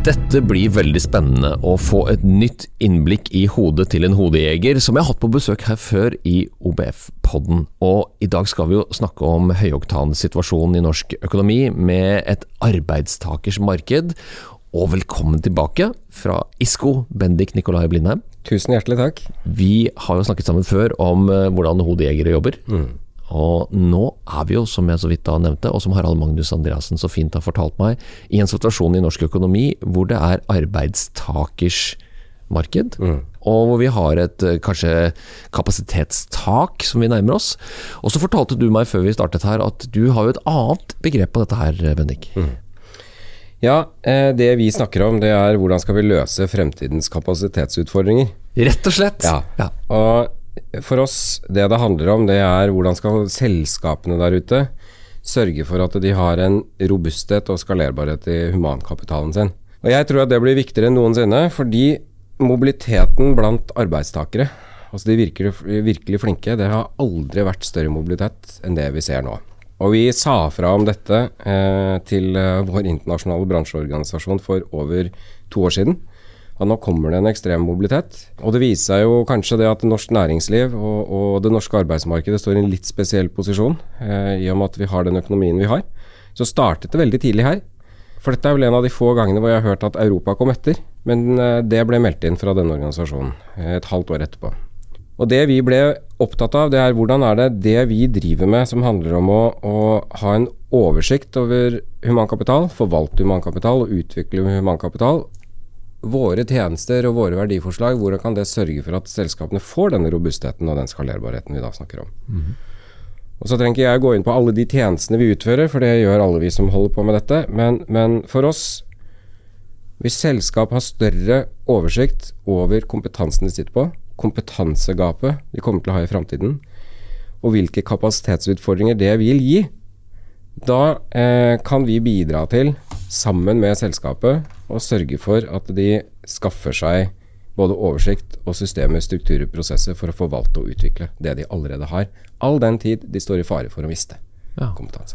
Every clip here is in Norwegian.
Dette blir veldig spennende å få et nytt innblikk i hodet til en hodejeger, som jeg har hatt på besøk her før i OBF-podden. Og i dag skal vi jo snakke om høyoktansituasjonen i norsk økonomi med et arbeidstakers marked. Og velkommen tilbake fra ISKO, Bendik Nikolai Blindheim. Tusen hjertelig takk. Vi har jo snakket sammen før om eh, hvordan hodejegere jobber. Og nå er vi jo, som jeg så vidt da nevnte, og som Harald Magnus Andreassen så fint har fortalt meg, i en situasjon i norsk økonomi hvor det er arbeidstakers marked, og hvor vi har et eh, kanskje kapasitetstak som vi nærmer oss. Og så fortalte du meg før vi startet her at du har jo et annet begrep på dette her, Bendik. Ja, eh, det vi snakker om det er hvordan skal vi løse fremtidens kapasitetsutfordringer. Rett og slett. Ja. Og for oss, det det handler om, det er hvordan skal selskapene der ute sørge for at de har en robusthet og skalerbarhet i humankapitalen sin. Og jeg tror at det blir viktigere enn noensinne, fordi mobiliteten blant arbeidstakere, altså de virkelig, virkelig flinke, det har aldri vært større mobilitet enn det vi ser nå. Og vi sa fra om dette eh, til eh, vår internasjonale bransjeorganisasjon for over to år siden. Og nå kommer det en ekstrem mobilitet. Og det viser seg jo kanskje det at norsk næringsliv og, og det norske arbeidsmarkedet står i en litt spesiell posisjon, eh, i og med at vi har den økonomien vi har. Så startet det veldig tidlig her. For dette er vel en av de få gangene hvor jeg har hørt at Europa kom etter. Men eh, det ble meldt inn fra denne organisasjonen eh, et halvt år etterpå. Og det vi ble opptatt av, det er hvordan er det det vi driver med som handler om å, å ha en oversikt over humankapital, forvalte humankapital og utvikle humankapital. Våre tjenester og våre verdiforslag, hvordan kan det sørge for at selskapene får denne robustheten og den skalerbarheten vi da snakker om. Og Så trenger ikke jeg gå inn på alle de tjenestene vi utfører, for det gjør alle vi som holder på med dette. Men, men for oss, hvis selskap har større oversikt over kompetansen de sitter på, kompetansegapet de kommer til å ha i framtiden, og hvilke kapasitetsutfordringer det vil gi, da eh, kan vi bidra til, sammen med selskapet, å sørge for at de skaffer seg både oversikt og systemer, strukturer, prosesser for å forvalte og utvikle det de allerede har. All den tid de står i fare for å miste Ja. kompetanse.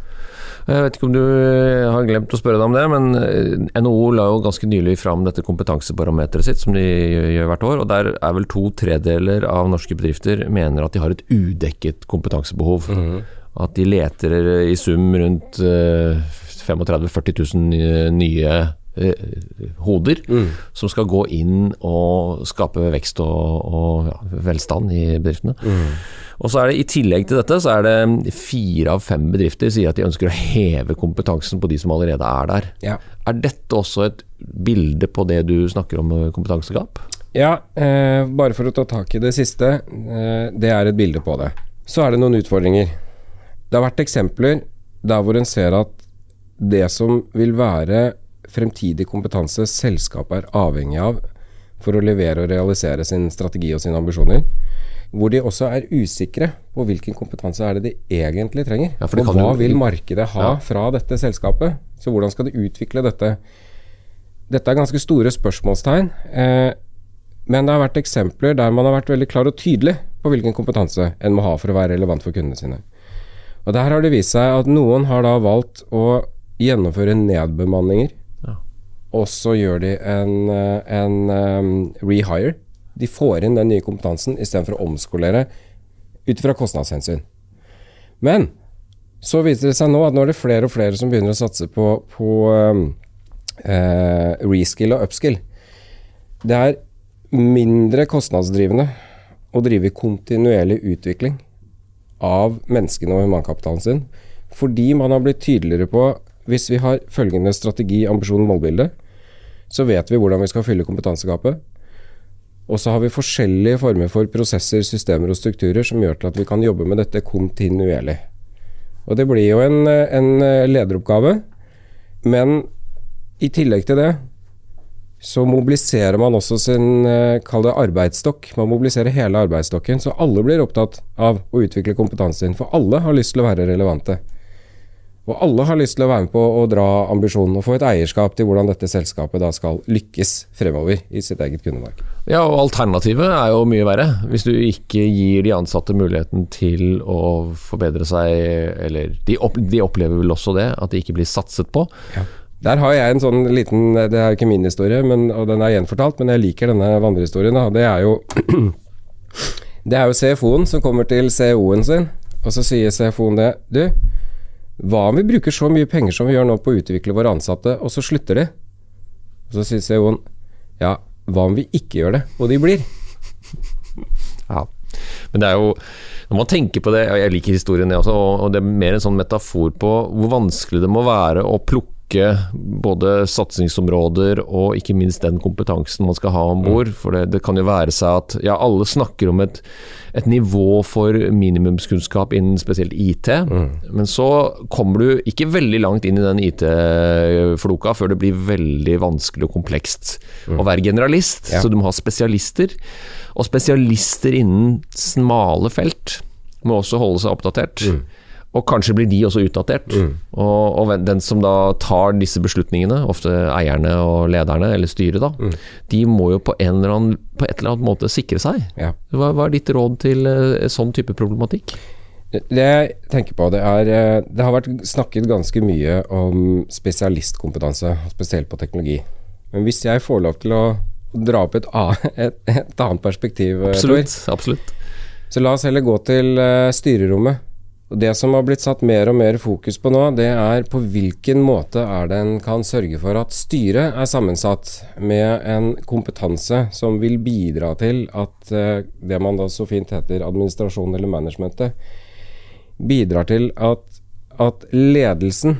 Jeg vet ikke om du eh, har glemt å spørre deg om det, men eh, NHO la jo ganske nylig fram dette kompetansebarometeret sitt, som de gjør hvert år. og Der er vel to tredeler av norske bedrifter mener at de har et udekket kompetansebehov. At de leter i sum rundt eh, 35 000-40 000 nye, mm. hoder som skal gå inn og skape vekst og, og ja, velstand i bedriftene. Og så er det I tillegg til dette så er det fire av fem bedrifter sier at de ønsker å heve kompetansen på de som allerede er der. Ja. Er dette også et bilde på det du snakker om eh, kompetansegap? Ja, eh, bare for å ta tak i det siste. Eh, det er et bilde på det. Så er det noen utfordringer. Det har vært eksempler der hvor en ser at det som vil være fremtidig kompetanse selskapet er avhengig av for å levere og realisere sin strategi og sine ambisjoner, hvor de også er usikre på hvilken kompetanse er det de egentlig trenger. Ja, og hva vil markedet ha Ja. fra dette selskapet? Så hvordan skal de utvikle dette? Dette er ganske store spørsmålstegn. Eh, men det har vært eksempler der man har vært veldig klar og tydelig på hvilken kompetanse en må ha for å være relevant for kundene sine. Og Der har det vist seg at noen har da valgt å gjennomføre nedbemanninger. Og så gjør de en, eh, en um, rehire. De får inn den nye kompetansen istedenfor å omskolere ut fra kostnadshensyn. Men så viser det seg nå at nå er det flere og flere som begynner å satse på, på um, uh, reskill og upskill. Det er mindre kostnadsdrivende å drive kontinuerlig utvikling av menneskene og humankapitalen sin, fordi man har blitt tydeligere på hvis vi har følgende strategi, ambisjon, målbilde, så vet vi hvordan vi skal fylle kompetansegapet. Og så har vi forskjellige former for prosesser, systemer og strukturer som gjør til at vi kan jobbe med dette kontinuerlig. Og det blir jo en, en lederoppgave, men i tillegg til det så mobiliserer man også sin eh, kall det arbeidsstokk. Man mobiliserer hele arbeidsstokken, så alle blir opptatt av å utvikle kompetansen. For alle har lyst til å være relevante. Og alle har lyst til å være med på å dra ambisjonen og få et eierskap til hvordan dette selskapet da skal lykkes fremover i sitt eget kundemarked. Ja, og alternativet er jo mye verre. Hvis du ikke gir de ansatte muligheten til å forbedre seg, eller de, opp, de opplever vel også det, at de ikke blir satset på. Ja. Der har jeg en sånn liten Det er jo ikke min historie, men, og den er gjenfortalt, men jeg liker denne vandrehistorien. Det er jo Det er jo CFO-en som kommer til CEO-en sin, og så sier CFO-en det Du, hva om vi bruker så mye penger som vi gjør nå på å utvikle våre ansatte, og så slutter de? Og så sier CEO-en ja, hva om vi ikke gjør det, og de blir? Ja, men det er jo når man tenker på det, og jeg liker historien det også, og det er mer en sånn metafor på hvor vanskelig det må være å plukke både satsingsområder og ikke minst den kompetansen man skal ha om bord. Mm. For det, det, kan jo være seg at ja, alle snakker om et, et nivå for minimumskunnskap innen spesielt IT, mm. men så kommer du ikke veldig langt inn i den IT-floka før det blir veldig vanskelig og komplekst mm. å være generalist. Ja. Så du må ha spesialister, og spesialister innen smale felt må også holde seg oppdatert. Mm. Og kanskje blir de også utdatert. Mm. Og, og, den som da tar disse beslutningene, ofte eierne og lederne, eller styret, da, mm. de må jo på, en eller annen, på et eller annet måte sikre seg. Ja. Hva, hva, er ditt råd til uh, sånn type problematikk? Det jeg tenker på, det er eh, Det har vært snakket ganske mye om spesialistkompetanse, spesielt på teknologi. Men hvis jeg får lov til å dra opp et, et, et annet perspektiv, eh, absolutt, absolutt. så la oss heller gå til styrerommet Det som har blitt satt mer og mer fokus på nå, det er på hvilken måte er det en kan sørge for at styret er sammensatt med en kompetanse som vil bidra til at uh, det man da så fint heter administrasjon eller managementet, bidrar til at, at ledelsen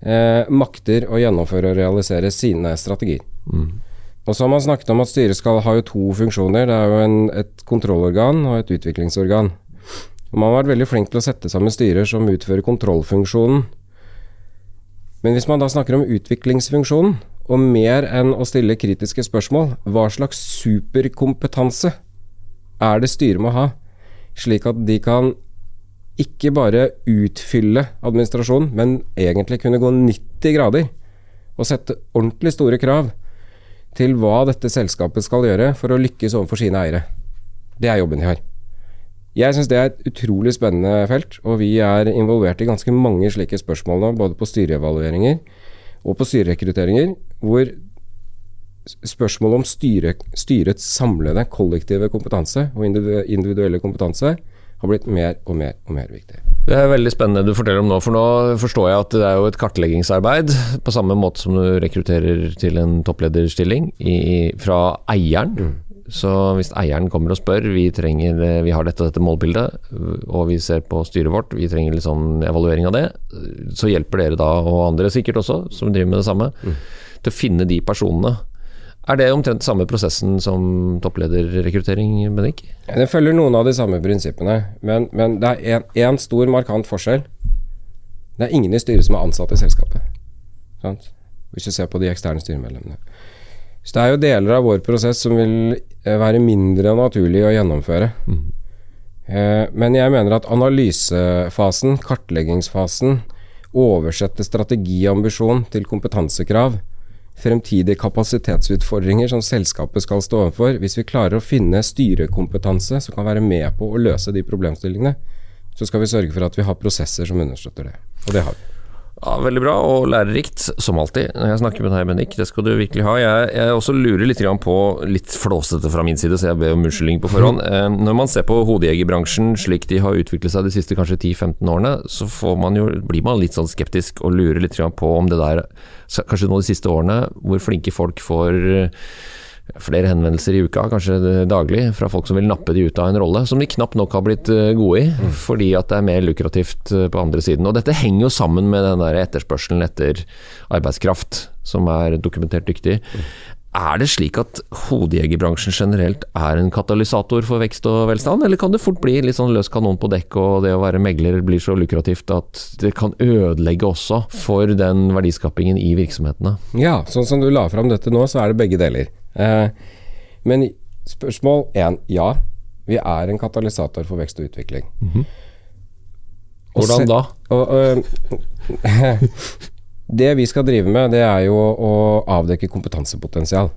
eh, makter å gjennomføre og realisere sine strategier. Mm. Og så har man snakket om at styret skal ha jo to funksjoner. Det er jo en, et kontrollorgan og et utviklingsorgan. Man har vært veldig flink til å sette sammen styrer som utfører kontrollfunksjonen. Men hvis man da snakker om utviklingsfunksjonen, og mer enn å stille kritiske spørsmål, hva slags superkompetanse er det styret må ha, slik at de kan ikke bare utfylle administrasjonen, men egentlig kunne gå 90 grader og sette ordentlig store krav til hva dette selskapet skal gjøre for å lykkes overfor sine eiere. Det er jobben de har. Jeg syns det er et utrolig spennende felt, og vi er involvert i ganske mange slike spørsmål nå, både på styreevalueringer og på styrerekrutteringer, hvor spørsmålet om styre, styrets samlede kollektive kompetanse og individuelle kompetanse har blitt mer og mer og mer viktig. Det er veldig spennende du forteller om nå, for nå forstår jeg at det er jo et kartleggingsarbeid, på samme måte som du rekrutterer til en topplederstilling i, fra eieren. Mm så hvis eieren kommer og spør vi, trenger, vi har dette og dette målbildet, og vi ser på styret vårt, vi trenger litt sånn evaluering av det, så hjelper dere da, og andre sikkert også, som driver med det samme, mm. til å finne de personene. Er det omtrent samme prosessen som topplederrekruttering, Bennik? Det følger noen av de samme prinsippene, men, men det er én stor markant forskjell. Det er ingen i styret som er ansatt i selskapet. Sant? Hvis du ser på de eksterne styremedlemmene. Så det er jo deler av vår prosess som vil eh, være mindre naturlig å gjennomføre. Mm. Eh, men jeg mener at analysefasen, kartleggingsfasen, oversette strategiambisjon til kompetansekrav, fremtidige kapasitetsutfordringer som selskapet skal stå overfor, hvis vi klarer å finne styrekompetanse som kan være med på å løse de problemstillingene, så skal vi sørge for at vi har prosesser som understøtter det. Og det har vi. Ja, Veldig bra og lærerikt, som alltid. når Jeg snakker med deg, Bendik. Det skal du virkelig ha. Jeg, jeg også lurer litt på, litt flåsete fra min side, så jeg ber om unnskyldning på forhånd. Eh, når man ser på hodejegerbransjen slik de har utviklet seg de siste kanskje 10-15 årene, så man jo, blir man litt sånn skeptisk og lurer litt på om det der, kanskje nå de siste årene, hvor flinke folk får flere henvendelser i uka, kanskje daglig, fra folk som vil nappe de ut av en rolle som de knapt nok har blitt eh, gode i, mm. fordi at det er mer lukrativt eh, på andre siden. Og Dette henger jo sammen med den der etterspørselen etter arbeidskraft, som er dokumentert dyktig. Mm. Er det slik at hodejegerbransjen generelt er en katalysator for vekst og velstand, eller kan det fort bli litt sånn løs kanon på dekk, og det å være megler blir så lukrativt at det kan ødelegge også for den verdiskapingen i virksomhetene? Ja, sånn som du la fram dette nå, så er det begge deler. Eh, men spørsmål én ja. Vi er en katalysator for vekst og utvikling. Mm -hmm. Hvordan da? Og, og, det vi skal drive med, det er jo å avdekke kompetansepotensial.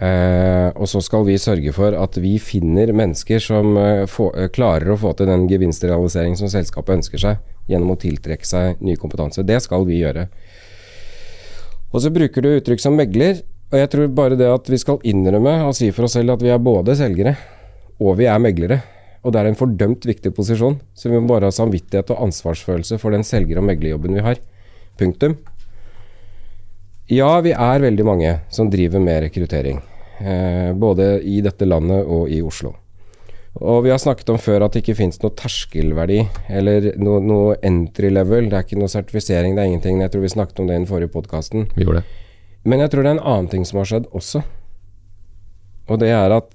Eh, og så skal vi sørge for at vi finner mennesker som eh, få, eh, klarer å få til den gevinstrealisering som selskapet ønsker seg, gjennom å tiltrekke seg ny kompetanse. Det skal vi gjøre. Og så bruker du uttrykk som megler, og jeg tror bare det at vi skal innrømme og si for oss selv at vi er både selgere og vi er meglere. Og det er en fordømt viktig posisjon, så vi må bare ha samvittighet og ansvarsfølelse for den selger- og meglerjobben vi har. Punktum. Ja, vi er veldig mange som driver med rekruttering. Eh, både i dette landet og i Oslo. Og vi har snakket om før at det ikke finnes noe terskelverdi eller noe, noe entry level. Det er ikke noe sertifisering, det er ingenting. Jeg tror vi snakket om det i den forrige podkasten. Vi gjorde det. Men jeg tror det er en annen ting som har skjedd også. Og det er at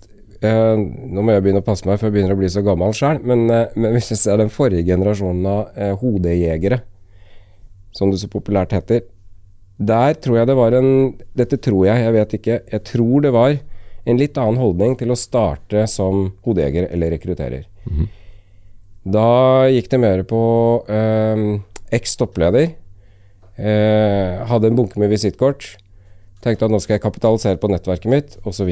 eh, Nå må jeg begynne å passe meg, for jeg begynner å bli så gammel sjøl. Men, eh, men hvis jeg ser den forrige generasjonen av eh, hodejegere, som det så populært heter, der tror jeg det var en Dette tror jeg, jeg vet ikke. Jeg tror det var en litt annen holdning til å starte som hodejeger eller rekrutterer. Da gikk det mer på eh, eks-toppleder. Eh, hadde en bunke med visittkort. Tenkte at nå skal jeg kapitalisere på nettverket mitt, osv.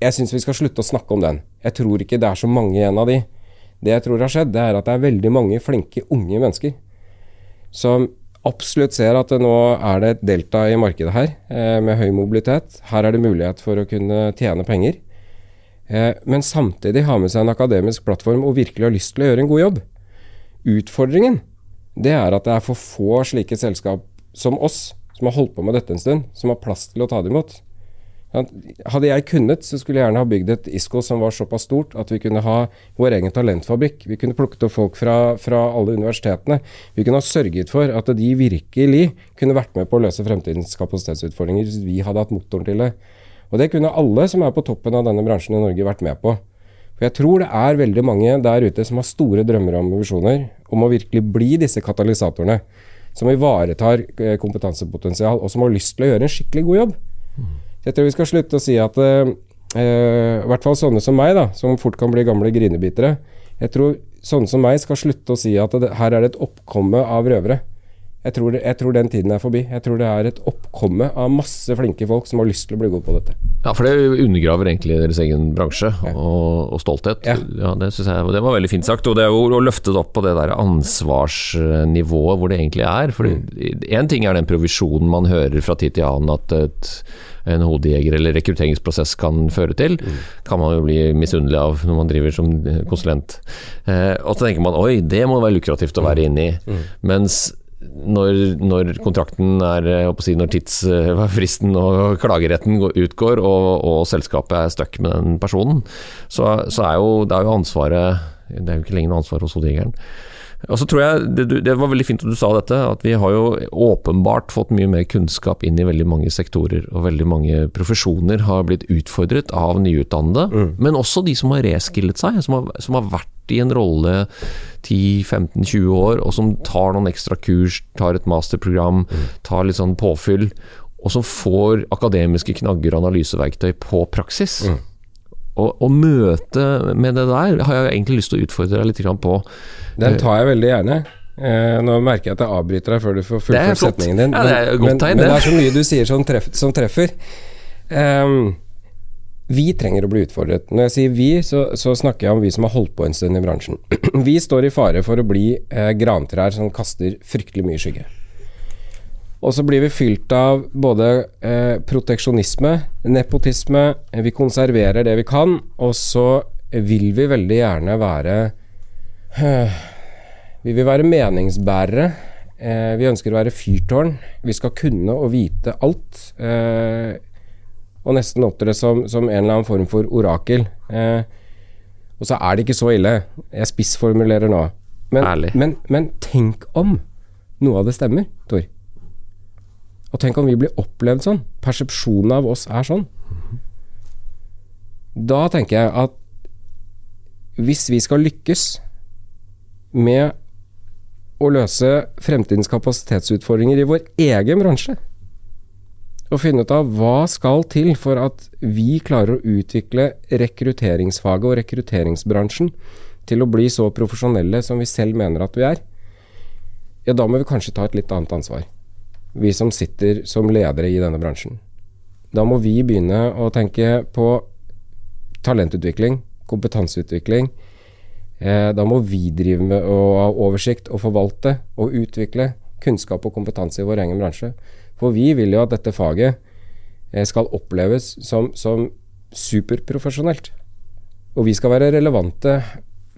Jeg syns vi skal slutte å snakke om den. Jeg tror ikke det er så mange igjen av de. Det jeg tror har skjedd, det er at det er veldig mange flinke unge mennesker som absolutt ser at nå er det et delta i markedet her, eh, med høy mobilitet. Her er det mulighet for å kunne tjene penger. Eh, men samtidig ha med seg en akademisk plattform og virkelig ha lyst til å gjøre en god jobb. Utfordringen det er at det er for få slike selskap som oss, som har holdt på med dette en stund, som har plass til å ta det imot. Hadde jeg kunnet, så skulle jeg gjerne ha bygd et ISKO som var såpass stort at vi kunne ha vår egen talentfabrikk. Vi kunne plukket opp folk fra, fra alle universitetene. Vi kunne ha sørget for at de virkelig kunne vært med på å løse fremtidens kapasitetsutfordringer hvis vi hadde hatt motoren til det. Og det kunne alle som er på toppen av denne bransjen i Norge vært med på. For jeg tror det er veldig mange der ute som har store drømmer og ambisjoner om å virkelig bli disse katalysatorene. Som ivaretar eh, kompetansepotensial, og som har lyst til å gjøre en skikkelig god jobb. Jeg tror vi skal slutte å si at uh, I hvert fall sånne som meg, da, som fort kan bli gamle grinebitere. Jeg tror sånne som meg skal slutte å si at det, her er det et oppkomme av røvere. Jeg tror, jeg tror den tiden er forbi. Jeg tror det er et oppkomme av masse flinke folk som har lyst til å bli gode på dette. Ja, for det undergraver egentlig deres egen bransje og, og stolthet. Ja. Ja. det synes jeg det var veldig fint sagt. Og det er jo å løfte det opp på det der ansvarsnivået hvor det egentlig er. For én ting er den provisjonen man hører fra tid til annen at et, en hodejeger eller rekrutteringsprosess kan føre til. Kan man jo bli misunnelig av når man driver som konsulent. Eh, og så tenker man oi, det må være lukrativt å være inne i. Mens når, når kontrakten er si, Når tidsfristen og klageretten utgår, og, og selskapet er stuck med den personen, så, så er jo, det er jo ansvaret Det er jo ikke lenger noe ansvar hos hodejegeren. Og så tror jeg det, det var veldig fint at du sa dette, at vi har jo åpenbart fått mye mer kunnskap inn i veldig mange sektorer, og veldig mange profesjoner har blitt utfordret av nyutdannede, men også de som har reskillet seg, som har, som har vært i en rolle 10-15-20 år, og som tar noen ekstra kurs, tar et masterprogram, tar litt sånn påfyll, og som får akademiske knagger og analyseverktøy på praksis. Og, og møte med det der har jeg egentlig lyst til å utfordre deg litt på. Den tar jeg veldig gjerne. Eh, nå merker jeg at jeg avbryter deg før du får fullført setningen din. Ja, det er godt men, tegn, men det. det er så mye du sier som, treff, som treffer. Um, vi trenger å bli utfordret. Når jeg sier vi, så, så snakker jeg om vi som har holdt på en stund i bransjen. vi står i fare for å bli eh, grantrær som kaster fryktelig mye skygge. Og så blir vi fylt av både eh, proteksjonisme, nepotisme, eh, vi konserverer det vi kan, og så vil vi veldig gjerne være vi vil være meningsbærere. Eh, vi ønsker å være fyrtårn. Vi skal kunne og vite alt. Eh, og nesten opptre som, som en eller annen form for orakel. Eh, og så er det ikke så ille. Jeg spissformulerer nå. Men, men, men tenk om noe av det stemmer, Tor. Og tenk om vi blir opplevd sånn. Persepsjonen av oss er sånn. Da tenker jeg at hvis vi skal lykkes med å løse fremtidens kapasitetsutfordringer i vår egen bransje, og finne ut av hva skal til for at vi klarer å utvikle rekrutteringsfaget og rekrutteringsbransjen til å bli så profesjonelle som vi selv mener at vi er, ja, da må vi kanskje ta et litt annet ansvar. Vi som sitter som ledere i denne bransjen. Da må vi begynne å tenke på talentutvikling, kompetanseutvikling. Eh, da må vi drive med å ha oversikt og forvalte og utvikle kunnskap og kompetanse i vår egen bransje. For vi vil jo at dette faget eh, skal oppleves som, som superprofesjonelt. Og vi skal være relevante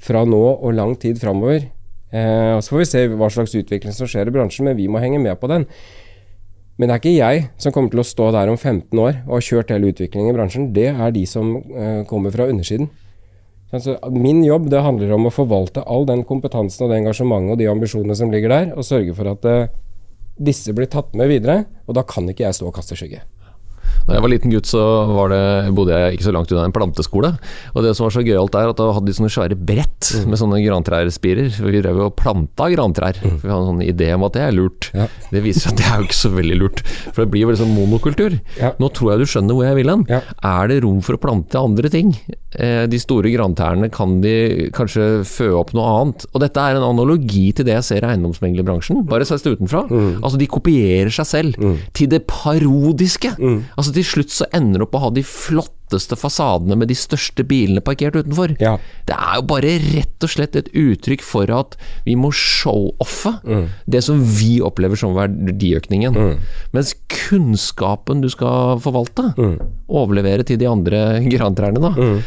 fra nå og lang tid framover. Eh, så får vi se hva slags utvikling som skjer i bransjen, men vi må henge med på den. Men det er ikke jeg som kommer til å stå der om 15 år og har kjørt hele utviklingen i bransjen. Det er de som eh, kommer fra undersiden. Altså, min jobb det handler om å forvalte all den kompetansen og det engasjementet og de ambisjonene som ligger der, og sørge for at eh, disse blir tatt med videre. Og da kan ikke jeg stå og kaste skygge. Da jeg var liten gutt, så det, bodde jeg ikke så langt unna en planteskole. Og det som var så gøyalt der, at da hadde de sånne svære brett mm. med sånne grantrærspirer. Vi drev og planta grantrær. Mm. Vi hadde en sånn idé om at det er lurt. Ja. Det viser seg at det er jo ikke så veldig lurt. For det blir veldig sånn monokultur. Ja. Nå tror jeg du skjønner hvor jeg vil hen. Ja. Er det rom for å plante andre ting? Eh, de store grantrærne kan de kanskje fø opp noe annet. Og dette er en analogi til det jeg ser i eiendomsmeglerbransjen, bare sett utenfra. Mm. Altså, de kopierer seg selv mm. til det parodiske. Altså, til slutt så ender du opp å ha de flotteste fasadene med de største bilene parkert utenfor. Ja. Det er jo bare rett og slett et uttrykk for at vi må show-offe mm. det som vi opplever som verdiøkningen. Mm. Mens kunnskapen du skal forvalte, mm. overlevere til de andre grantrærne, da mm.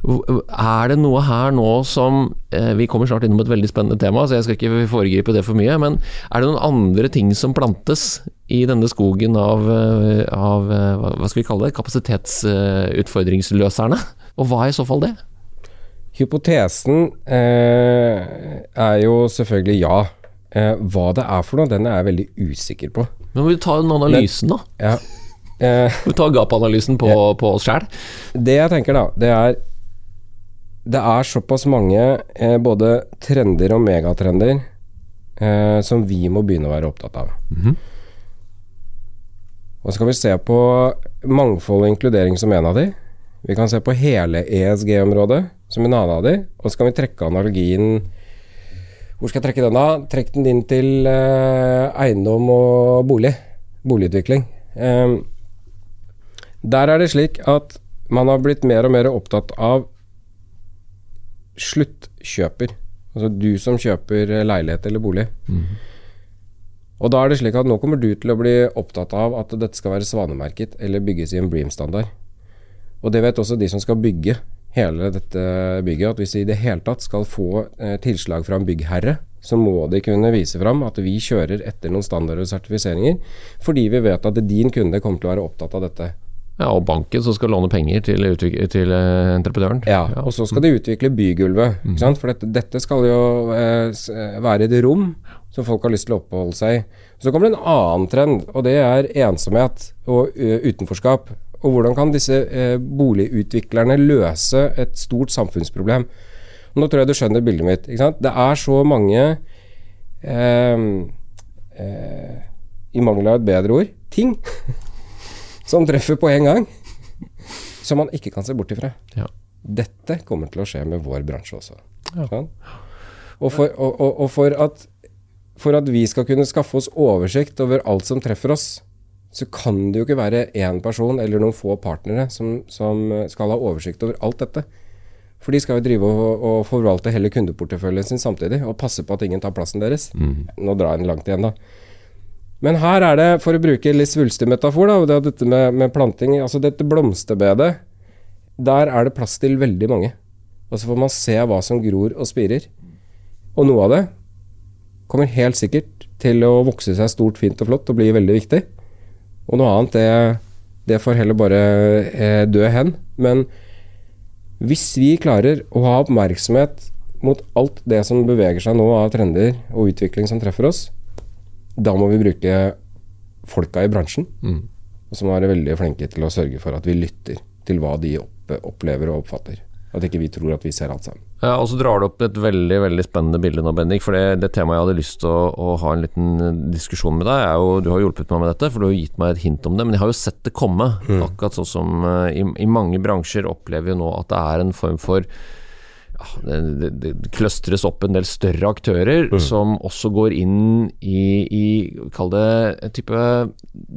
Er det noe her nå som eh, Vi kommer snart innom et veldig spennende tema, så jeg skal ikke foregripe det for mye. Men er det noen andre ting som plantes i denne skogen av, eh, av eh, hva skal vi kalle det, kapasitetsutfordringsløserne? Og hva er i så fall det? Hypotesen eh, er jo selvfølgelig ja. Eh, hva det er for noe, den er jeg veldig usikker på. Men må vi ta den analysen, da? Ja. Eh, vi tar gap-analysen på, ja. på oss sjæl. Det jeg tenker, da, det er Det er såpass mange eh, både trender og megatrender eh, som vi må begynne å være opptatt av. Mm -hmm. Og så kan vi se på mangfold og inkludering som en av de. Vi kan se på hele ESG-området som en annen av de. Og så kan vi trekke analogien Hvor skal jeg trekke den, da? Trekk den inn til eh, eiendom og bolig. Boligutvikling. Eh, der er det slik at man har blitt mer og mer opptatt av sluttkjøper. Altså du som kjøper leilighet eller bolig. Mm. Og da er det slik at nå kommer du til å bli opptatt av at dette skal være svanemerket eller bygges i en Bream-standard. Og det vet også de som skal bygge hele dette bygget, at hvis de i det hele tatt skal få eh, tilslag fra en byggherre, så må de kunne vise fram at vi kjører etter noen standarder og sertifiseringer, fordi vi vet at din kunde kommer til å være opptatt av dette. Ja, Og banken som skal låne penger til, til uh, entreprenøren. Ja, og så skal de utvikle bygulvet. Mm. For dette, dette, skal jo eh, være et rom som folk har lyst til å oppholde seg i. Så kommer det en annen trend, og det er ensomhet og uh, utenforskap. Og hvordan kan disse boligutviklerne løse et stort samfunnsproblem? Nå tror jeg du skjønner bildet mitt. Det er så mange I mangel av et bedre ord ting som treffer på en gang. Som man ikke kan se bort ifra. Ja. Dette kommer til å skje med vår bransje også. Ja. Sånn? Og, for, og, og, og for, at, for, at, vi skal kunne skaffe oss oversikt over alt som treffer oss, så kan det jo ikke være én person eller noen få partnere som, som, skal ha oversikt over alt dette. For de skal jo drive og, og forvalte hele kundeporteføljen sin samtidig, og passe på at ingen tar plassen deres. Mm. Nå drar jeg den langt igjen, da. Men her er det, for å bruke litt svulstig metafor, da, det dette med, med, planting Altså dette blomsterbedet, der er det plass til veldig mange. Og så får man se hva som gror og spirer. Og noe av det kommer helt sikkert til å vokse seg stort, fint og flott og bli veldig viktig. Og noe annet, det, det får heller bare eh, dø hen. Men hvis vi klarer å ha oppmerksomhet mot alt det som beveger seg nå av trender og utvikling som treffer oss, da må vi bruke folka i bransjen, mm. som er veldig flinke til å sørge for at vi lytter til hva de opp, opplever og oppfatter. At ikke vi tror at vi ser alt sammen. Ja, og så drar du opp et veldig veldig spennende bilde nå, Bendik. For det, det temaet jeg hadde lyst til å, å, ha en liten eh, diskusjon med deg, er jo Du har hjulpet meg med dette, for du har gitt meg et hint om det. Men jeg har jo sett det komme. Mm. Akkurat sånn som uh, i, i, mange bransjer opplever vi nå at det er en form for det, det, det kløstres opp en del større aktører Mm. som også går inn i, i kall det en type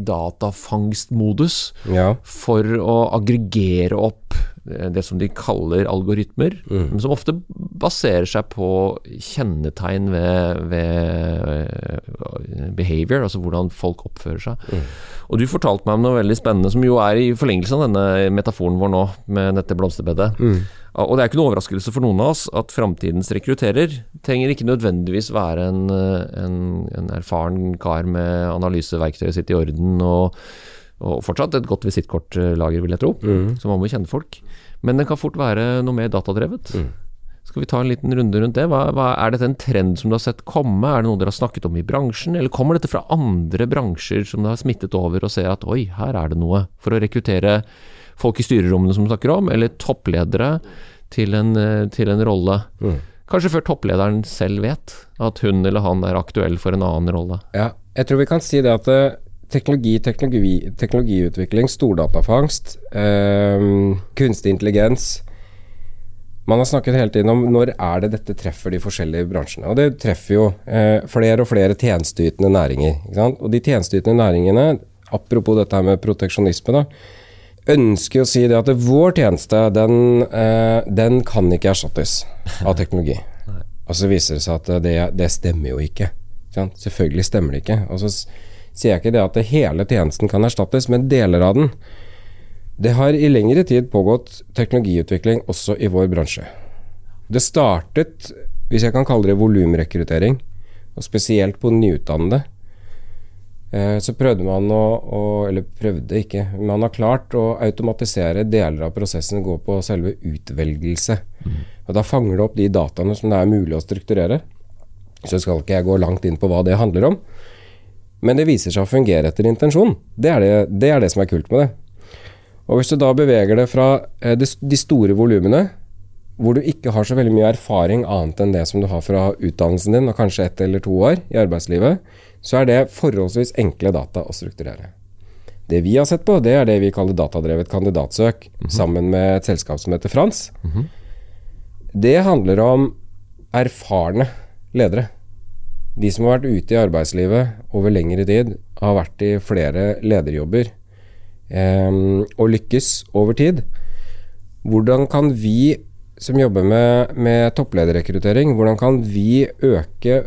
datafangstmodus Ja. for å aggregere opp eh, det som de kaller algoritmer, men som ofte baserer seg på kjennetegn ved, ved eh, behavior, altså hvordan folk oppfører seg. Og du fortalte meg om noe veldig spennende som jo er i forlengelse av denne metaforen vår nå, med dette blomsterbedet. Og det er ikke noe overraskelse for noen av oss at framtidens rekrutterer trenger ikke nødvendigvis være en, eh, en, en erfaren kar med analyseverktøyet sitt i orden og, og fortsatt et godt visittkortlager, vil jeg tro. Så man må kjenne folk. Men det kan fort være noe mer datadrevet. Skal vi ta en liten runde rundt det? Hva, hva, er dette en trend som du har sett komme? Er det noe dere har snakket om i bransjen, eller kommer dette fra andre bransjer som det har smittet over og ser at oi, her er det noe? For å rekruttere folk i styrerommene som snakker om, eller toppledere til en, eh, til en rolle. Kanskje før topplederen selv vet at hun eller han er aktuell for en annen rolle. Ja, jeg tror vi kan si det at eh, teknologi, teknologi teknologiutvikling, stordatafangst, øh, kunstig intelligens Man har snakket hele tiden om når er det dette treffer de forskjellige bransjene. Og det treffer jo eh, flere og flere tjenesteytende næringer. Og de tjenesteytende næringene, apropos dette her med proteksjonisme, da, ønsker å si det at vår tjeneste, den, eh, den kan ikke erstattes av teknologi. Og så viser det seg at det, det stemmer jo ikke. ikke sant? Selvfølgelig stemmer det ikke. Og så sier jeg ikke det at det hele tjenesten kan erstattes, men deler av den. Det har i lengre tid pågått teknologiutvikling også i vår bransje. Det startet, hvis jeg kan kalle det volumrekruttering, og spesielt på nyutdannede. Eh, Så prøvde man å, å Eller prøvde ikke. Man har klart å automatisere deler av prosessen, gå på selve utvelgelse. Og Da fanger det opp de dataene som det er mulig å strukturere. Så skal ikke jeg gå langt inn på hva det handler om. Men det viser seg å fungere etter intensjon. Det er det, det, er det som er kult med det. Og Hvis du da beveger det fra eh, de, de store volumene, hvor du ikke har så veldig mye erfaring annet enn det som du har fra utdannelsen din, og kanskje ett eller to år i arbeidslivet, så er det forholdsvis enkle data å strukturere. Det vi har sett på, det er det vi kaller datadrevet kandidatsøk, sammen med et selskap som heter Frans. Det handler om erfarne ledere. De som har vært ute i arbeidslivet over lengre tid, har vært i flere lederjobber eh, og lykkes over tid. Hvordan kan vi som jobber med, med topplederrekruttering, hvordan kan vi øke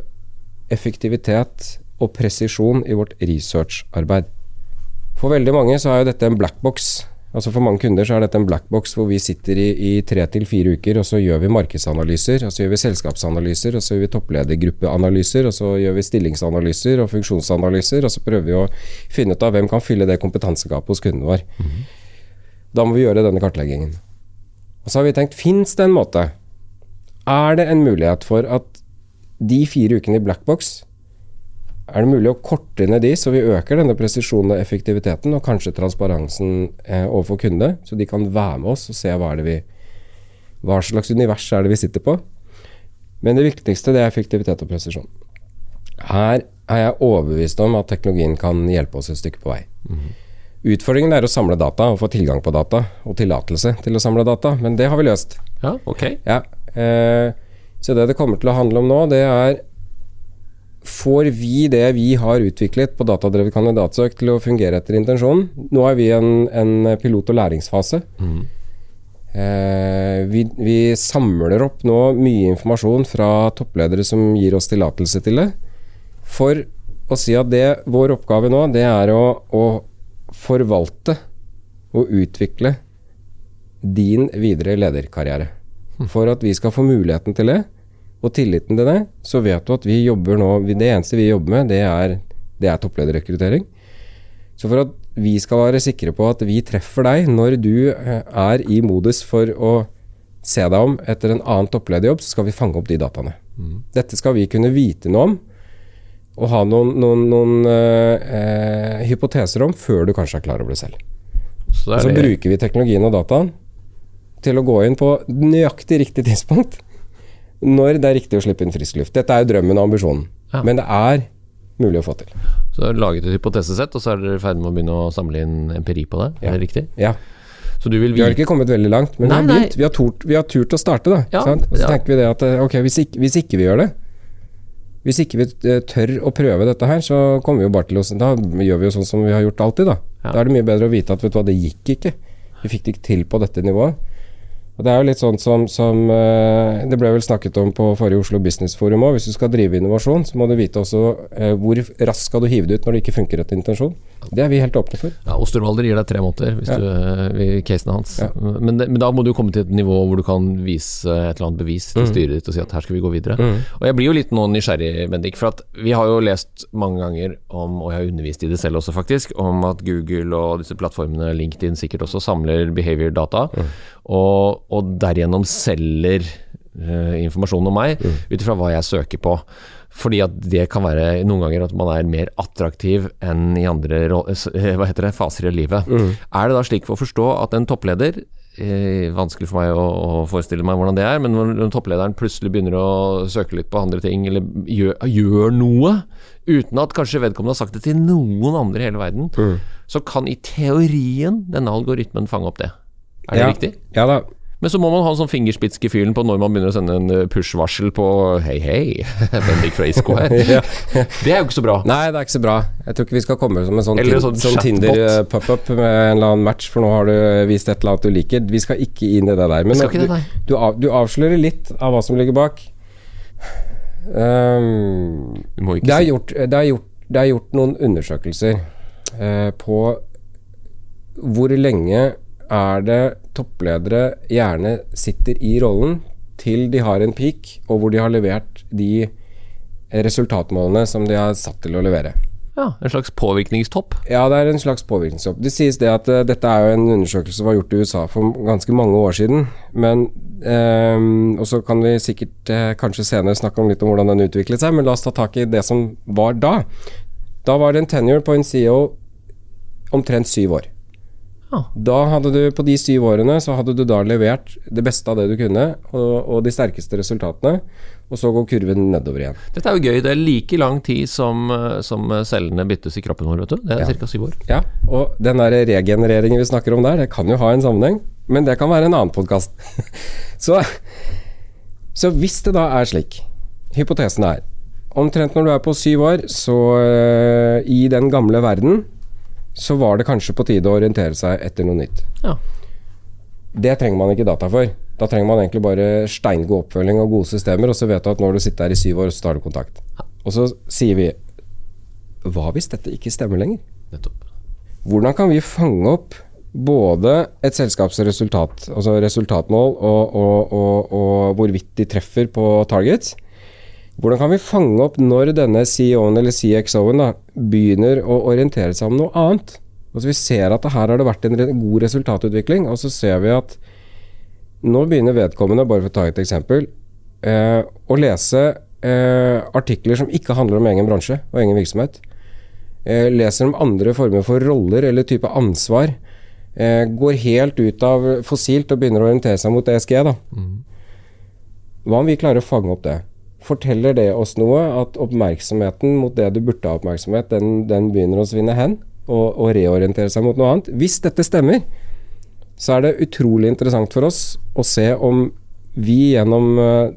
effektivitet og presisjon i vårt researcharbeid? For veldig mange så er jo dette en black box. Altså For mange kunder så er dette en black box hvor vi sitter i, i tre til fire uker, og så gjør vi markedsanalyser, og så gjør vi selskapsanalyser, og så gjør vi toppledergruppeanalyser, og så gjør vi stillingsanalyser og funksjonsanalyser, og så prøver vi å finne ut av hvem kan fylle det kompetansegapet hos kunden vår. Da må vi gjøre denne kartleggingen. Og så har vi tenkt, fins det en måte? Er det en mulighet for at de fire ukene i black box er det mulig å korte ned de, så vi øker denne presisjonen og effektiviteten, og kanskje transparensen eh, overfor kundene, så de kan være med oss og se hva, det vi, hva slags univers er det vi sitter på. Men det viktigste det er effektivitet og presisjon. Her er jeg overbevist om at teknologien kan hjelpe oss et stykke på vei. Utfordringen er å samle data og få tilgang på data, og tillatelse til å samle data, men det har vi løst. Ja, ok. Ja, eh, så det det kommer til å handle om nå, det er Får vi det vi har utviklet på datadrevet kandidatsøk til å fungere etter intensjonen? Nå er vi i en, en pilot- og læringsfase. Eh, vi, vi samler opp nå mye informasjon fra toppledere som gir oss tillatelse til det. For å si at det, vår oppgave nå, det er å, å forvalte og utvikle din videre lederkarriere. For at vi skal få muligheten til det, og tilliten til det, så vet du at vi jobber nå Det eneste vi jobber med, det er, det er topplederrekruttering. Så for at vi skal være sikre på at vi treffer deg når du eh, er i modus for å se deg om etter en annen topplederjobb, så skal vi fange opp de dataene. Dette skal vi kunne vite noe om og ha noen, noen, noen eh, eh, hypoteser om før du kanskje er klar over det selv. Så det så er bruker vi teknologien og dataen til å gå inn på nøyaktig riktig tidspunkt når det er riktig å slippe inn frisk luft. Dette er jo drømmen og ambisjonen, Ja. men det er mulig å få til. Så har laget et hypotesesett, og så er dere i ferd med å begynne å samle inn empiri på det? Ja. Er det riktig? Ja. Så du vil Vi har ikke kommet veldig langt, men Nei, vi har. Vi har, tort, vi har turt å starte, da. Ja, sant? Og så ja. tenker vi det at eh, ok, hvis ikke, hvis ikke vi gjør det Hvis ikke vi eh, tør å prøve dette her, så kommer vi jo bare til å Da gjør vi jo sånn som vi har gjort alltid, da. Ja. Da er det mye bedre å vite at vet du hva, det gikk ikke. Vi fikk det ikke til på dette nivået. Og Det er jo litt sånn som, som eh, Det ble vel snakket om på forrige Oslo Business Forum òg. Hvis du skal drive innovasjon, så må du vite også eh, hvor raskt skal du hive det ut når det ikke funker etter intensjon. Det er vi helt åpne for. Ja, Osterwalder gir deg tre måneder hvis Ja. du eh, i casen hans. Ja. Men, men da må du komme til et nivå hvor du kan vise et eller annet bevis Mm. til styret ditt og si at her skal vi gå videre. Og Jeg blir jo litt nå nysgjerrig, Bendik, for at vi har jo lest mange ganger om, og jeg har undervist i det selv også faktisk, om at Google og disse plattformene, LinkedIn sikkert også, samler behavior data, og, og derigjennom selger eh, informasjon om meg ut ifra hva jeg søker på. Fordi at det kan være noen ganger at man er mer attraktiv enn i andre eh, det, faser i livet. Er det da slik for å forstå at en toppleder eh, Vanskelig for meg å, å forestille meg hvordan det er, men når topplederen plutselig begynner å søke litt på andre ting, eller gjør, gjør noe uten at kanskje vedkommende har sagt det til noen andre i hele verden, så kan i teorien denne algoritmen fange opp det. Er det ja. riktig? Ja da. Men så må man ha en sånn fingerspitzgefühlen på når man begynner å sende en eh, push-varsel på Hei, hei, Bendik fra Isco her. Ja. Det er jo ikke så bra. Nei, det er ikke så bra. Jeg tror ikke vi skal komme som en sånn, sånn sånn. Tinder-pop-up med en eller annen match, for nå har du vist et eller annet du liker. Vi skal ikke inn i det der. Men det, du, du, av, du avslører litt av hva som ligger bak. Um, det, er gjort, det, er gjort, det er gjort noen undersøkelser uh, på hvor lenge er det toppledere gjerne sitter i rollen til de har en peak, og hvor de har levert de resultatmålene som de har satt til å levere. ja, en slags påvirkningstopp. Ja, det er en slags påvirkningstopp. Det sies det at uh, dette er jo en undersøkelse som var gjort i USA for ganske mange år siden. Men um, Og så kan vi sikkert uh, kanskje senere snakke om litt om hvordan den utviklet seg, men la oss ta tak i det som var da. Da var det en tenure på en CEO omtrent syv år. Da hadde du, på de syv årene, så hadde du da levert det beste av det du kunne, og, og de sterkeste resultatene, og så går kurven nedover igjen. Dette er jo gøy. Det er like lang tid som, eh, som cellene byttes i kroppen vår, vet du. Det er Ja. ca. syv år. Ja, og den der regenereringen vi snakker om der, det kan jo ha en sammenheng, men det kan være en annen podkast. så, så hvis det da er slik, hypotesen er Omtrent når du er på syv år, så øh, i den gamle verden, så var det kanskje på tide å orientere seg etter noe nytt. Ja. Det trenger man ikke data for. Da trenger man egentlig bare steingod oppfølging og gode systemer, og så vet du at når du sitter her i syv år, så tar du kontakt. Og så sier vi Hva hvis dette ikke stemmer lenger? Nettopp. Hvordan kan vi fange opp både et selskaps resultat, altså resultatmål og, og, og, og hvorvidt de treffer på targets? Hvordan kan vi fange opp når denne CEO-en eller CXO-en begynner å orientere seg om noe annet? Altså Vi ser at her har det vært en god resultatutvikling, og så ser vi at nå begynner vedkommende, bare for å ta et eksempel, eh, å lese eh, artikler som ikke handler om egen bransje og egen virksomhet eh, leser om andre former for roller eller type ansvar, eh, går helt ut av fossilt og begynner å orientere seg mot ESG. Da. Hva om vi klarer å fange opp det? Forteller det oss noe at oppmerksomheten mot det du burde ha oppmerksomhet, den, den begynner å svinne hen, og, og reorientere seg mot noe annet? Hvis dette stemmer, så er det utrolig interessant for oss å se om vi gjennom eh,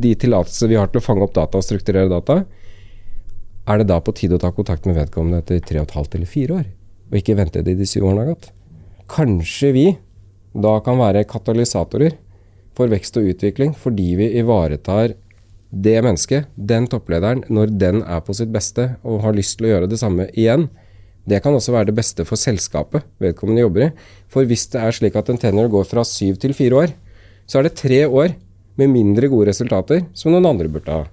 de tillatelser vi har til å fange opp data og strukturere data, er det da på tide å ta kontakt med vedkommende etter tre og et halvt eller fire år, og ikke vente til de syv årene har gått? Kanskje vi da kan være katalysatorer for vekst og utvikling fordi vi ivaretar det mennesket, den topplederen, når den er på sitt beste og har lyst til å gjøre det samme igjen. Det kan også være det beste for selskapet vedkommende jobber i. For hvis det er slik at en tenor går fra syv til fire år, så er det tre år med mindre gode resultater som noen andre burde ha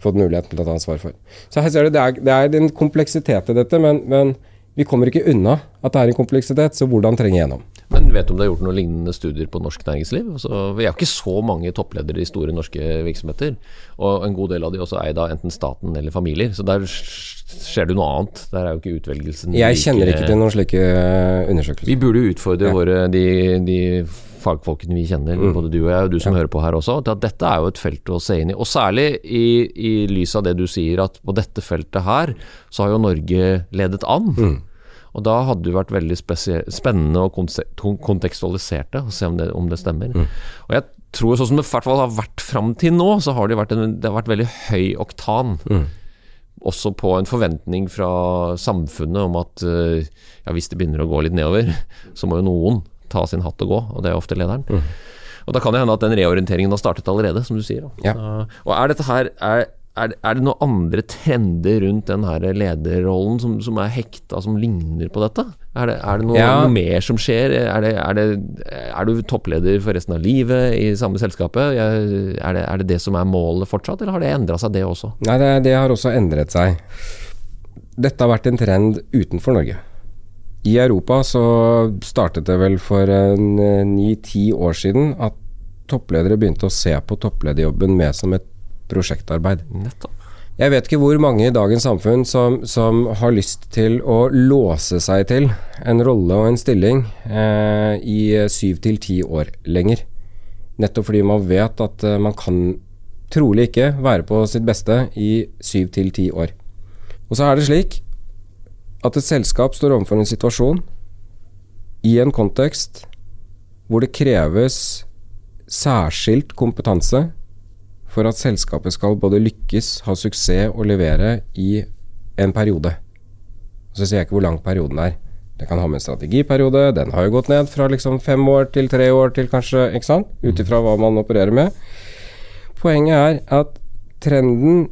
fått muligheten til å ta ansvar for. Så her ser du, det er, det er en kompleksitet i dette, men, men vi kommer ikke unna at det er en kompleksitet, så hvordan trenge gjennom? Vet du om det er gjort noen lignende studier på norsk næringsliv? Altså, vi er jo ikke så mange toppledere i store norske virksomheter. Og en god del av de også eid av enten staten eller familier. Så der skjer det noe annet. Der er jo ikke utvelgelsen Jeg kjenner ikke til noen slike eh, undersøkelser. Vi burde jo utfordre Ja. våre, de, de fagfolkene vi kjenner, Mm. både du og jeg, og du som hører på her også, til at dette er jo et felt å se inn i. Og særlig i, i lys av det du sier, at på dette feltet her, så har jo Norge ledet an. Mm. Og da hadde det vært veldig spennende å kontekstualisert det, og se om det, om det stemmer. Og jeg tror sånn som det i hvert fall har vært fram til nå, så har det vært, en, det har vært veldig høy oktan. Også på en forventning fra samfunnet om at eh, ja, hvis det begynner å gå litt nedover, så må jo noen ta sin hatt og gå, og det er ofte lederen. Og da kan det hende at den reorienteringen har startet allerede, som du sier. Ja. Og er dette her er, er, er det noen andre trender rundt den her lederrollen som, som er hekta, som ligner på dette? Er det, er det noe, Ja. noe mer som skjer? Er, det, er, det, du toppleder for resten av livet i samme selskapet? Er det, er det det som er målet fortsatt, eller har det endra seg, det også? Nei, det, det har også endret seg. Dette har vært en trend utenfor Norge. I Europa så startet det vel for ni-ti år siden at toppledere begynte å se på topplederjobben mer som et prosjektarbeid. Nettopp. Jeg vet ikke hvor mange i dagens samfunn som, som har lyst til å låse seg til en rolle og en stilling eh, i syv til ti år lenger. Nettopp fordi man vet at eh, man kan trolig ikke være på sitt beste i syv til ti år. Og så er det slik at et selskap står overfor en situasjon i en kontekst hvor det kreves særskilt kompetanse for at selskapet skal både lykkes, ha suksess og levere i en periode. Så sier jeg ikke hvor lang perioden er. Det kan ha med en strategiperiode, den har jo gått ned fra liksom fem år til tre år til kanskje, ikke sant? Ut ifra hva man opererer med. Poenget er at trenden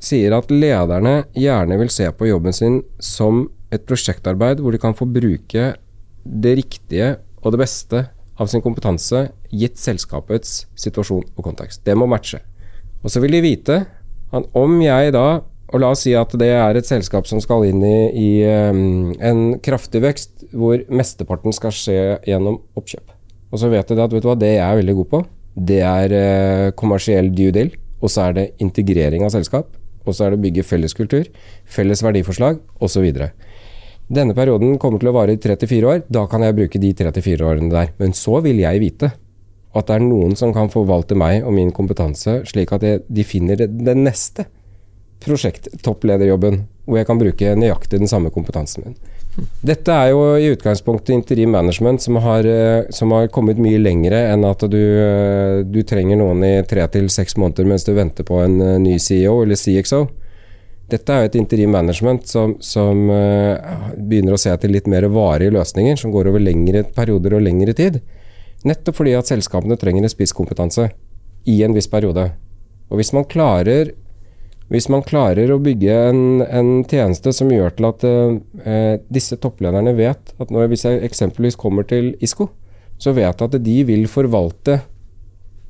sier at lederne gjerne vil se på jobben sin som et prosjektarbeid hvor de kan få bruke det riktige og det beste av sin kompetanse gitt selskapets situasjon og kontekst. Det må matche. Og så vil de vite at om jeg da, og la oss si at det er et selskap som skal inn i, i um, en kraftig vekst, hvor mesteparten skal skje gjennom oppkjøp. Og så vet de at vet du hva, det jeg er veldig god på, det er uh, kommersiell due deal, og så er det integrering av selskap, og så er det bygge felles kultur, felles verdiforslag, osv. Denne perioden kommer til å vare i 3-4 år. Da kan jeg bruke de 3-4 årene der. Men så vil jeg vite at det er noen som kan forvalte meg og min kompetanse, slik at de finner den neste prosjekttopplederjobben, hvor jeg kan bruke nøyaktig den samme kompetansen min. Dette er jo i utgangspunktet interim management som har, eh, som har kommet mye lengre enn at du, eh, du trenger noen i tre til seks måneder mens du venter på en eh, ny CEO eller CXO. Dette er jo et interim management som, som begynner å se etter litt mer varige løsninger, som går over lengre perioder og lengre tid. Nettopp fordi at selskapene trenger en spisskompetanse i en viss periode. Og hvis man klarer, hvis man klarer å bygge en, en tjeneste som gjør til at eh, disse topplederne vet at når, hvis jeg eksempelvis kommer til ISKO, så vet jeg at de vil forvalte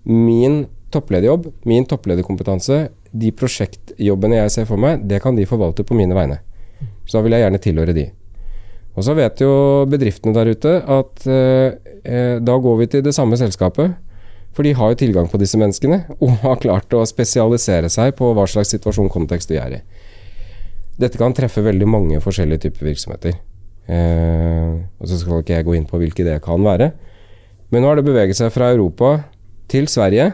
min topplederjobb, min topplederkompetanse, de prosjektjobbene jeg ser for meg, det kan de forvalte på mine vegne. Så da vil jeg gjerne tilhøre de. Og så vet jo bedriftene der ute at eh, eh, da går vi til det samme selskapet, for de har jo tilgang på disse menneskene, og har klart å spesialisere seg på hva slags situasjon kontekst de er i. Dette kan treffe veldig mange forskjellige typer virksomheter. Eh, og så skal ikke jeg gå inn på hvilke det kan være. Men nå har det beveget seg fra Europa til Sverige,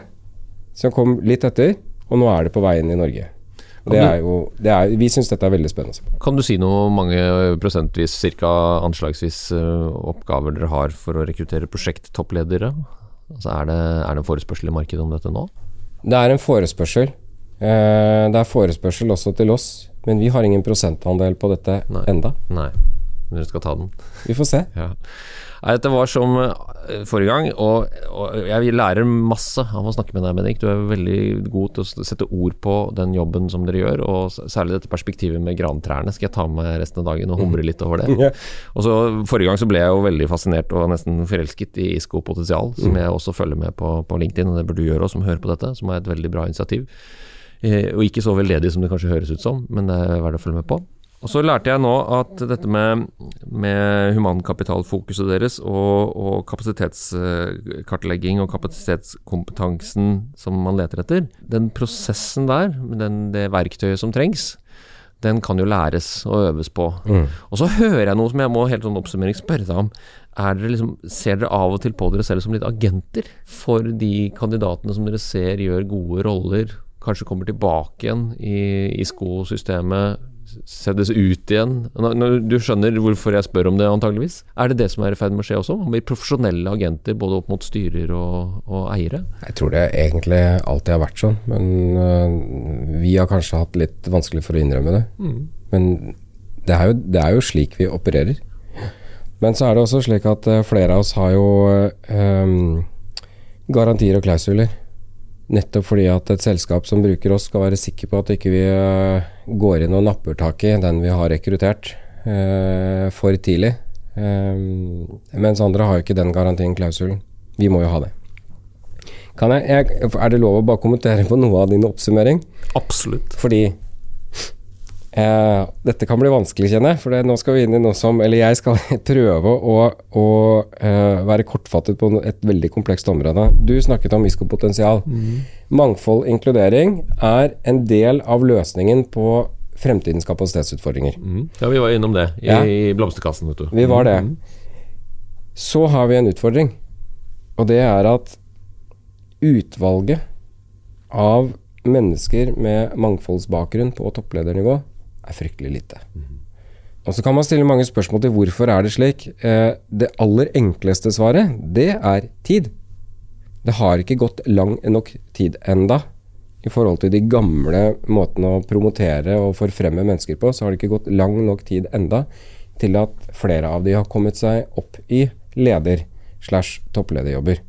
som kom litt etter, og nå er det på vei inn i Norge. Det er jo, det er, vi syns dette er veldig spennende. Kan du si noe om mange prosentvis, ca. anslagsvis, eh, oppgaver dere har for å rekruttere prosjekttoppledere? Altså er, det, er det en forespørsel i markedet om dette nå? Det er en forespørsel. Eh, det er forespørsel også til oss, men vi har ingen prosentandel på dette Nei. enda. Nei, men du skal ta den. Vi får se. Ja. Dette var som eh, forrige gang, og, og jeg lærer masse av å snakke med deg, Bendik. Du er veldig god til å sette ord på den jobben som dere gjør, og særlig dette perspektivet med grantrærne skal jeg ta med resten av dagen og humre litt over det. Ja. Og så Forrige gang så ble jeg jo veldig fascinert og nesten forelsket i ISKO Potensial, som jeg også følger med på, på LinkedIn, og det burde du gjøre også, som hører på dette, som er et veldig bra initiativ. Eh, og ikke så veldedig som det kanskje høres ut som, men det er verdt å følge med på. Og så lærte jeg nå at dette med, med humankapitalfokuset deres og, og kapasitetskartlegging og kapasitetskompetansen som man leter etter, den prosessen der, den, det verktøyet som trengs, den kan jo læres og øves på. Og så hører jeg noe som jeg må helt sånn oppsummering spørre deg om. Er dere liksom, ser dere av og til på dere selv som litt agenter for de kandidatene som dere ser gjør gode roller, kanskje kommer tilbake igjen i, i skosystemet, seddes ut igjen. Du skjønner hvorfor jeg spør om det, antageligvis. Er det det som er i ferd med å skje også? Man blir profesjonelle agenter både opp mot styrer og, og eiere? Jeg tror det egentlig alltid har vært sånn, men øh, vi har kanskje hatt litt vanskelig for å innrømme det. Men det er, jo, det er jo slik vi opererer. Men så er det også slik at øh, flere av oss har jo øh, garantier og klausuler. Nettopp fordi at et selskap som bruker oss skal være sikker på at ikke vi ikke går inn og napper tak i den vi har rekruttert eh, for tidlig. Eh, mens andre har jo ikke den garantien, klausulen. Vi må jo ha det. Kan jeg, jeg, er det lov å bare kommentere på noe av din oppsummering? Absolutt. Fordi eh, dette kan bli vanskelig, kjenner jeg. For det, nå skal vi inn i noe som Eller jeg skal prøve å, å eh, være kortfattet på et veldig komplekst område. Du snakket om iskopotensial. Mangfold inkludering er en del av løsningen på fremtidens kapasitetsutfordringer. Mm. Ja, vi var innom det i, Ja. i blomsterkassen, vet du. Vi var det. Så har vi en utfordring, og det er at utvalget av mennesker med mangfoldsbakgrunn på toppledernivå er fryktelig lite. Og så kan man stille mange spørsmål til hvorfor er det slik. Eh, det aller enkleste svaret, det er tid. Det har ikke gått lang nok tid enda i forhold til de gamle måtene å promotere og forfremme mennesker på, så har det ikke gått lang nok tid enda til at flere av de har kommet seg opp i leder- slash topplederjobber.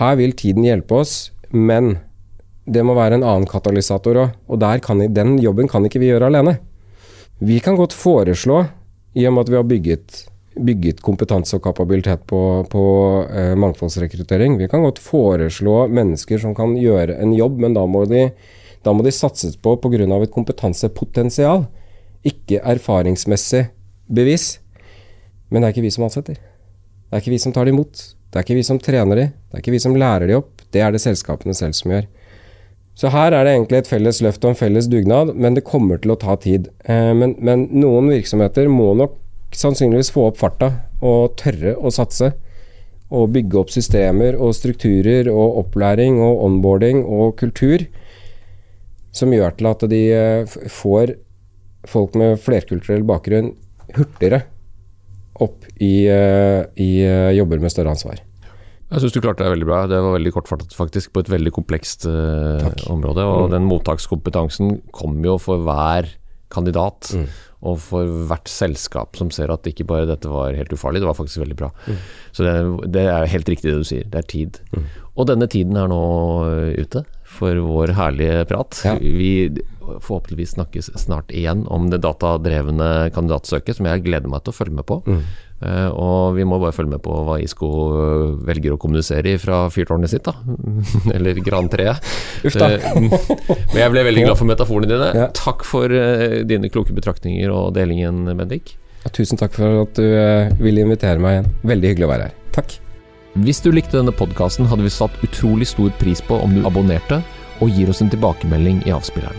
Her vil tiden hjelpe oss, men det må være en annen katalysator òg, og der kan, den jobben kan ikke vi gjøre alene. Vi kan godt foreslå, i og med at vi har bygget, bygget kompetanse og kapabilitet på, på eh, mangfoldsrekruttering, vi kan godt foreslå mennesker som kan gjøre en jobb, men da må de, da må de satses på pga. et kompetansepotensial, ikke erfaringsmessig bevis. Men det er ikke vi som ansetter. Det er ikke vi som tar dem imot. Det er ikke vi som trener dem. Det er ikke vi som lærer dem opp. Det er det selskapene selv som gjør. Så her er det egentlig et felles løft og en felles dugnad, men det kommer til å ta tid. Eh, men, men noen virksomheter må nok sannsynligvis få opp farta og tørre å satse. Og bygge opp systemer og strukturer og opplæring og onboarding og kultur som gjør til at de eh, får folk med flerkulturell bakgrunn hurtigere opp i, eh, i jobber med større ansvar. Jeg syns du klarte deg veldig bra. Det var veldig kortfattet faktisk på et veldig komplekst uh, område. Og den mottakskompetansen kommer jo for hver kandidat. Og for hvert selskap som ser at ikke bare dette var helt ufarlig, det var faktisk veldig bra. Så det, det er helt riktig det du sier. Det er tid. Og denne tiden er nå eh, ute for vår herlige prat. Ja. Vi forhåpentligvis snakkes snart igjen om det datadrevne kandidatsøket, som jeg gleder meg til å følge med på. Eh, og vi må bare følge med på hva ISKO eh, velger å kommunisere fra fyrtårnet sitt, da. Eller grantreet. Uff da. Eh, Men jeg ble veldig glad for metaforene dine. Ja. Takk for dine kloke betraktninger og delingen, Bendik. Tusen takk for at du ville invitere meg igjen. Veldig hyggelig å være her. Takk. Hvis du likte denne podkasten, hadde vi satt utrolig stor pris på om du abonnerte og gir oss en tilbakemelding i avspilleren.